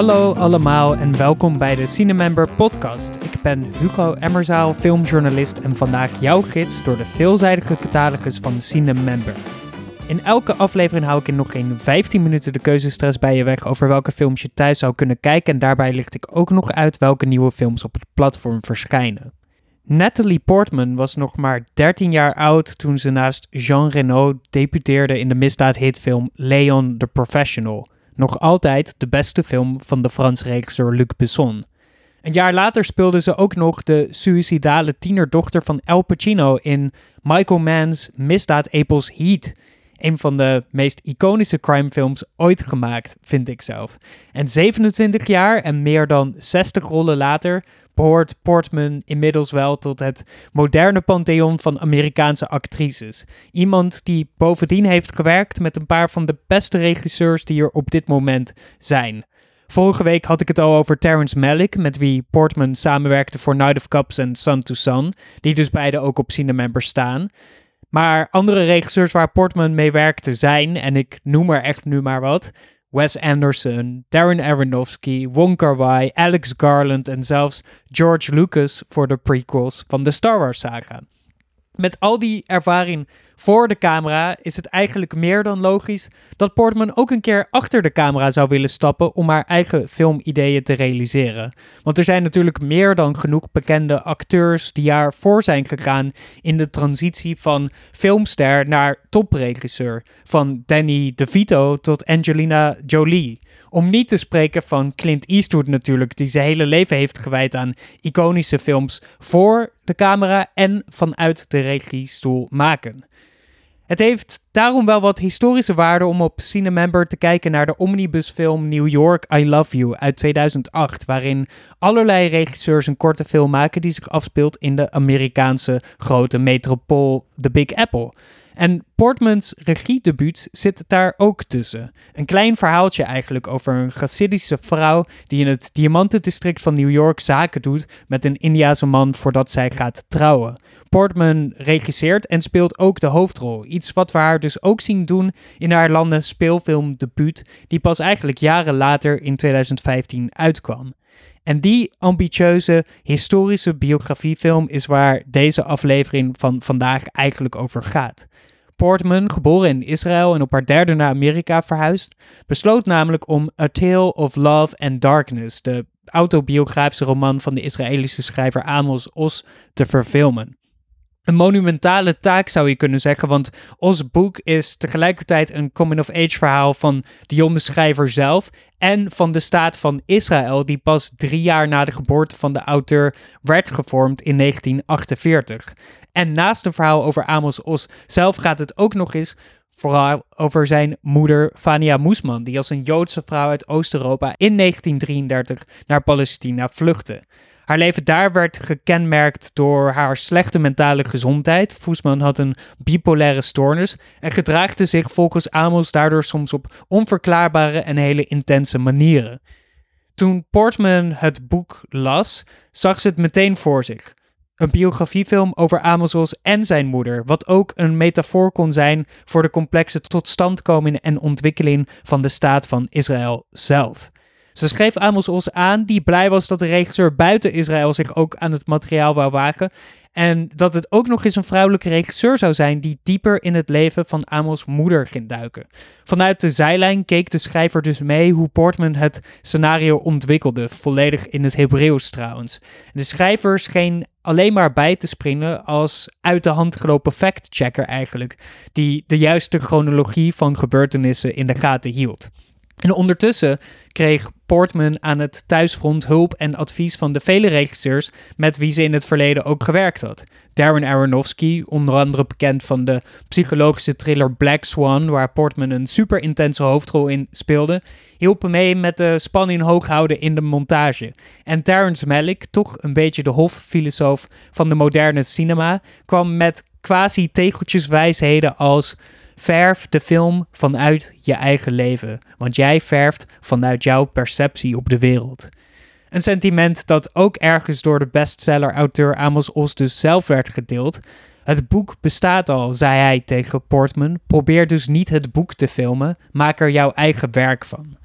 Hallo allemaal en welkom bij de Cinemember podcast. Ik ben Hugo Emmerzaal, filmjournalist en vandaag jouw gids door de veelzijdige catalogus van Cinemember. In elke aflevering hou ik in nog geen 15 minuten de keuzestress bij je weg over welke films je thuis zou kunnen kijken en daarbij licht ik ook nog uit welke nieuwe films op het platform verschijnen. Natalie Portman was nog maar 13 jaar oud toen ze naast Jean Reno debuteerde in de misdaadhitfilm Leon the Professional. Nog altijd de beste film van de Franse regisseur Luc Besson. Een jaar later speelde ze ook nog de suïcidale tienerdochter van Al Pacino in Michael Mann's misdaadepos Heat. Een van de meest iconische crimefilms ooit gemaakt, vind ik zelf. En 27 jaar en meer dan 60 rollen later behoort Portman inmiddels wel tot het moderne pantheon van Amerikaanse actrices. Iemand die bovendien heeft gewerkt met een paar van de beste regisseurs die er op dit moment zijn. Vorige week had ik het al over Terrence Malick, met wie Portman samenwerkte voor Night of Cups en Sun to Sun, die dus beide ook op Cinemember staan. Maar andere regisseurs waar Portman mee werkte zijn, en ik noem er echt nu maar wat, Wes Anderson, Darren Aronofsky, Wong Kar-wai, Alex Garland en zelfs George Lucas voor de prequels van de Star Wars saga. Met al die ervaring voor de camera is het eigenlijk meer dan logisch dat Portman ook een keer achter de camera zou willen stappen om haar eigen filmideeën te realiseren. Want er zijn natuurlijk meer dan genoeg bekende acteurs die jaar voor zijn gegaan in de transitie van filmster naar topregisseur. Van Danny DeVito tot Angelina Jolie. Om niet te spreken van Clint Eastwood natuurlijk, die zijn hele leven heeft gewijd aan iconische films voor de camera en vanuit de regiestoel maken. Het heeft daarom wel wat historische waarde om op Cinemember te kijken naar de omnibusfilm New York I Love You uit 2008, waarin allerlei regisseurs een korte film maken die zich afspeelt in de Amerikaanse grote metropool The Big Apple. En Portmans regiedebuut zit daar ook tussen. Een klein verhaaltje eigenlijk over een Hasidische vrouw die in het diamantendistrict van New York zaken doet met een Indiase man voordat zij gaat trouwen. Portman regisseert en speelt ook de hoofdrol. Iets wat we haar dus ook zien doen in haar landen speelfilmdebuut, die pas eigenlijk jaren later in 2015 uitkwam. En die ambitieuze historische biografiefilm is waar deze aflevering van vandaag eigenlijk over gaat. Portman, geboren in Israël en op haar derde naar Amerika verhuisd, besloot namelijk om A Tale of Love and Darkness, de autobiografische roman van de Israëlische schrijver Amos Oz, te verfilmen een monumentale taak zou je kunnen zeggen, want ons boek is tegelijkertijd een coming-of-age verhaal van de schrijver zelf en van de staat van Israël, die pas drie jaar na de geboorte van de auteur werd gevormd in 1948. En naast een verhaal over Amos Os zelf gaat het ook nog eens vooral over zijn moeder Fania Moesman, die als een Joodse vrouw uit Oost-Europa in 1933 naar Palestina vluchtte. Haar leven daar werd gekenmerkt door haar slechte mentale gezondheid. Voesman had een bipolaire stoornis en gedraagde zich volgens Amos daardoor soms op onverklaarbare en hele intense manieren. Toen Portman het boek las, zag ze het meteen voor zich. Een biografiefilm over Amos en zijn moeder, wat ook een metafoor kon zijn voor de complexe totstandkoming en ontwikkeling van de staat van Israël zelf. Ze schreef Amos Os aan, die blij was dat de regisseur buiten Israël zich ook aan het materiaal wou wagen. En dat het ook nog eens een vrouwelijke regisseur zou zijn die dieper in het leven van Amos' moeder ging duiken. Vanuit de zijlijn keek de schrijver dus mee hoe Portman het scenario ontwikkelde, volledig in het Hebreeuws trouwens. De schrijver scheen alleen maar bij te springen als uit de hand gelopen fact-checker eigenlijk, die de juiste chronologie van gebeurtenissen in de gaten hield. En ondertussen kreeg Portman aan het thuisfront hulp en advies van de vele regisseurs met wie ze in het verleden ook gewerkt had. Darren Aronofsky, onder andere bekend van de psychologische thriller Black Swan, waar Portman een super intense hoofdrol in speelde, hielp mee met de spanning hoog houden in de montage. En Terrence Malick, toch een beetje de hoffilosoof van de moderne cinema, kwam met quasi-tegeltjeswijsheden als Verf de film vanuit je eigen leven, want jij verft vanuit jouw perceptie op de wereld. Een sentiment dat ook ergens door de bestseller-auteur Amos Oz dus zelf werd gedeeld. Het boek bestaat al, zei hij tegen Portman. Probeer dus niet het boek te filmen, maak er jouw eigen werk van.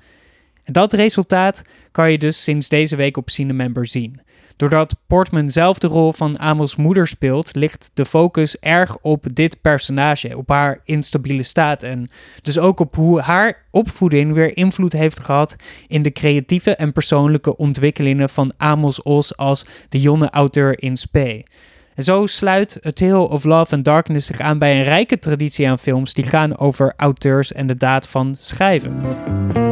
En dat resultaat kan je dus sinds deze week op Cinemember zien. Doordat Portman zelf de rol van Amos moeder speelt, ligt de focus erg op dit personage, op haar instabiele staat en dus ook op hoe haar opvoeding weer invloed heeft gehad in de creatieve en persoonlijke ontwikkelingen van Amos Os als de jonge auteur in Spee. En zo sluit A Tale of Love and Darkness zich aan bij een rijke traditie aan films die gaan over auteurs en de daad van schrijven.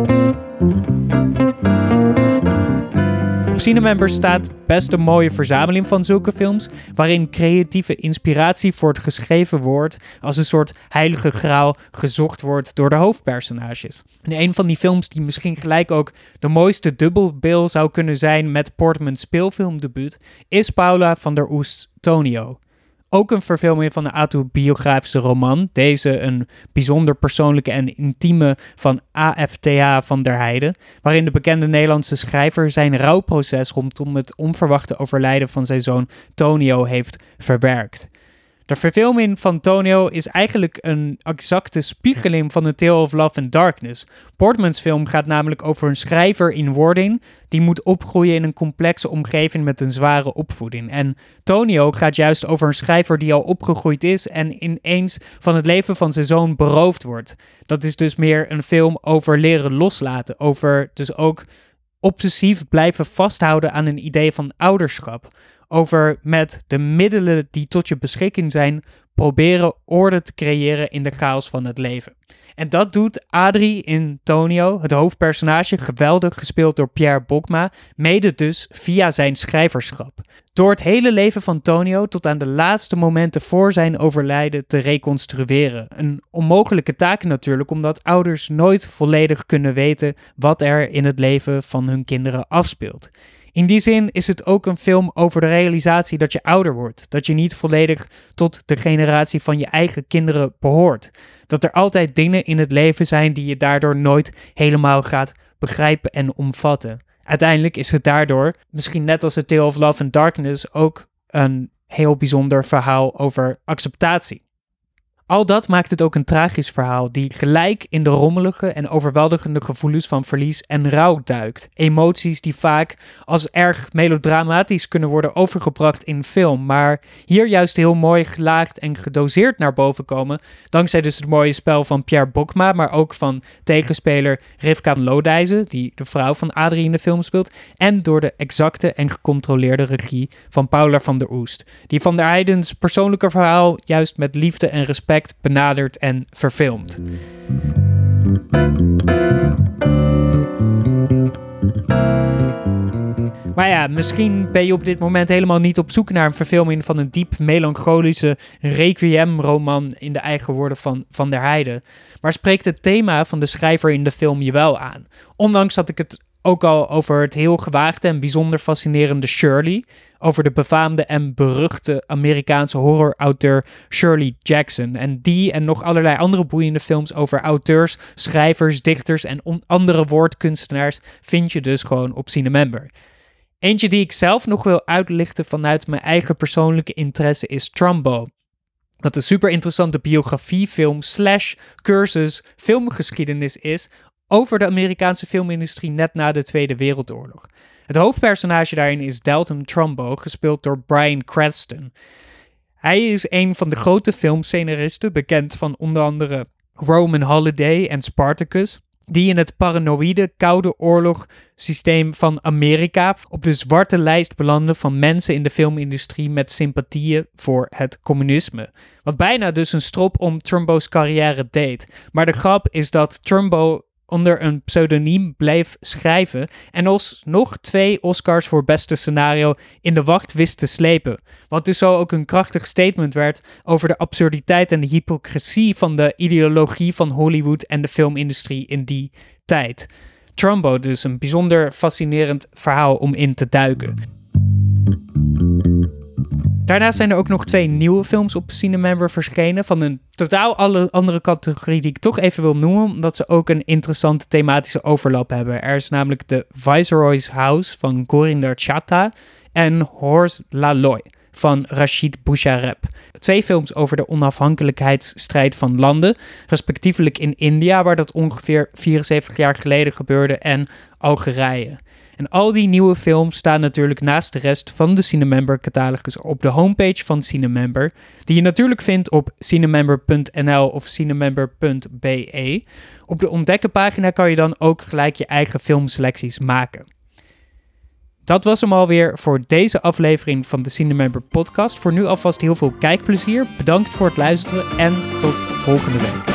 Op Cinemember staat best een mooie verzameling van zulke films, waarin creatieve inspiratie voor het geschreven woord als een soort heilige graal gezocht wordt door de hoofdpersonages. En een van die films die misschien gelijk ook de mooiste dubbelbil zou kunnen zijn met Portman's speelfilmdebuut, is Paula van der Oest Tonio. Ook een verfilming van de autobiografische roman. Deze een bijzonder persoonlijke en intieme van AFTA van der Heijden. Waarin de bekende Nederlandse schrijver zijn rouwproces rondom het onverwachte overlijden van zijn zoon Tonio heeft verwerkt. De verfilming van Tonio is eigenlijk een exacte spiegeling van The Tale of Love and Darkness. Portman's film gaat namelijk over een schrijver in wording die moet opgroeien in een complexe omgeving met een zware opvoeding. En Tonio gaat juist over een schrijver die al opgegroeid is en ineens van het leven van zijn zoon beroofd wordt. Dat is dus meer een film over leren loslaten, over dus ook obsessief blijven vasthouden aan een idee van ouderschap over met de middelen die tot je beschikking zijn, proberen orde te creëren in de chaos van het leven. En dat doet Adri in Tonio, het hoofdpersonage, geweldig gespeeld door Pierre Bokma, mede dus via zijn schrijverschap. Door het hele leven van Tonio tot aan de laatste momenten voor zijn overlijden te reconstrueren. Een onmogelijke taak natuurlijk, omdat ouders nooit volledig kunnen weten wat er in het leven van hun kinderen afspeelt. In die zin is het ook een film over de realisatie dat je ouder wordt. Dat je niet volledig tot de generatie van je eigen kinderen behoort. Dat er altijd dingen in het leven zijn die je daardoor nooit helemaal gaat begrijpen en omvatten. Uiteindelijk is het daardoor, misschien net als The Tale of Love and Darkness, ook een heel bijzonder verhaal over acceptatie. Al dat maakt het ook een tragisch verhaal die gelijk in de rommelige en overweldigende gevoelens van verlies en rouw duikt. Emoties die vaak als erg melodramatisch kunnen worden overgebracht in film, maar hier juist heel mooi gelaagd en gedoseerd naar boven komen, dankzij dus het mooie spel van Pierre Bokma, maar ook van tegenspeler Rivka Lodijzen, die de vrouw van Adrie in de film speelt, en door de exacte en gecontroleerde regie van Paula van der Oest, die van der Heidens persoonlijke verhaal juist met liefde en respect benaderd en verfilmd. Maar ja, misschien ben je op dit moment helemaal niet op zoek naar een verfilming van een diep melancholische requiem-roman in de eigen woorden van Van der Heijden. Maar spreekt het thema van de schrijver in de film je wel aan? Ondanks dat ik het ook al over het heel gewaagde en bijzonder fascinerende Shirley. Over de befaamde en beruchte Amerikaanse horrorauteur Shirley Jackson. En die en nog allerlei andere boeiende films over auteurs, schrijvers, dichters en andere woordkunstenaars vind je dus gewoon op Cinemember. Eentje die ik zelf nog wil uitlichten vanuit mijn eigen persoonlijke interesse is Trumbo. Wat een super interessante biografiefilm slash cursus filmgeschiedenis is over de Amerikaanse filmindustrie net na de Tweede Wereldoorlog. Het hoofdpersonage daarin is Dalton Trumbo, gespeeld door Brian Cranston. Hij is een van de grote filmscenaristen, bekend van onder andere Roman Holiday en Spartacus, die in het paranoïde Koude Oorlog systeem van Amerika op de zwarte lijst belanden van mensen in de filmindustrie met sympathieën voor het communisme. Wat bijna dus een strop om Trumbo's carrière deed. Maar de grap is dat Trumbo onder een pseudoniem bleef schrijven en alsnog twee Oscars voor beste scenario in de wacht wist te slepen. Wat dus zo ook een krachtig statement werd over de absurditeit en de hypocrisie van de ideologie van Hollywood en de filmindustrie in die tijd. Trumbo dus een bijzonder fascinerend verhaal om in te duiken. Daarnaast zijn er ook nog twee nieuwe films op Cinemember verschenen. Van een totaal alle andere categorie die ik toch even wil noemen. Omdat ze ook een interessante thematische overlap hebben. Er is namelijk The Viceroy's House van Gorinder Chatta en Horse Laloy van Rashid Bouchareb. Twee films over de onafhankelijkheidsstrijd van landen, respectievelijk in India, waar dat ongeveer 74 jaar geleden gebeurde, en Algerije. En al die nieuwe films staan natuurlijk naast de rest van de Cinemember catalogus op de homepage van Cinemember, die je natuurlijk vindt op cinemember.nl of cinemember.be. Op de ontdekkenpagina kan je dan ook gelijk je eigen filmselecties maken. Dat was hem alweer voor deze aflevering van de Cinemember podcast. Voor nu alvast heel veel kijkplezier. Bedankt voor het luisteren en tot volgende week.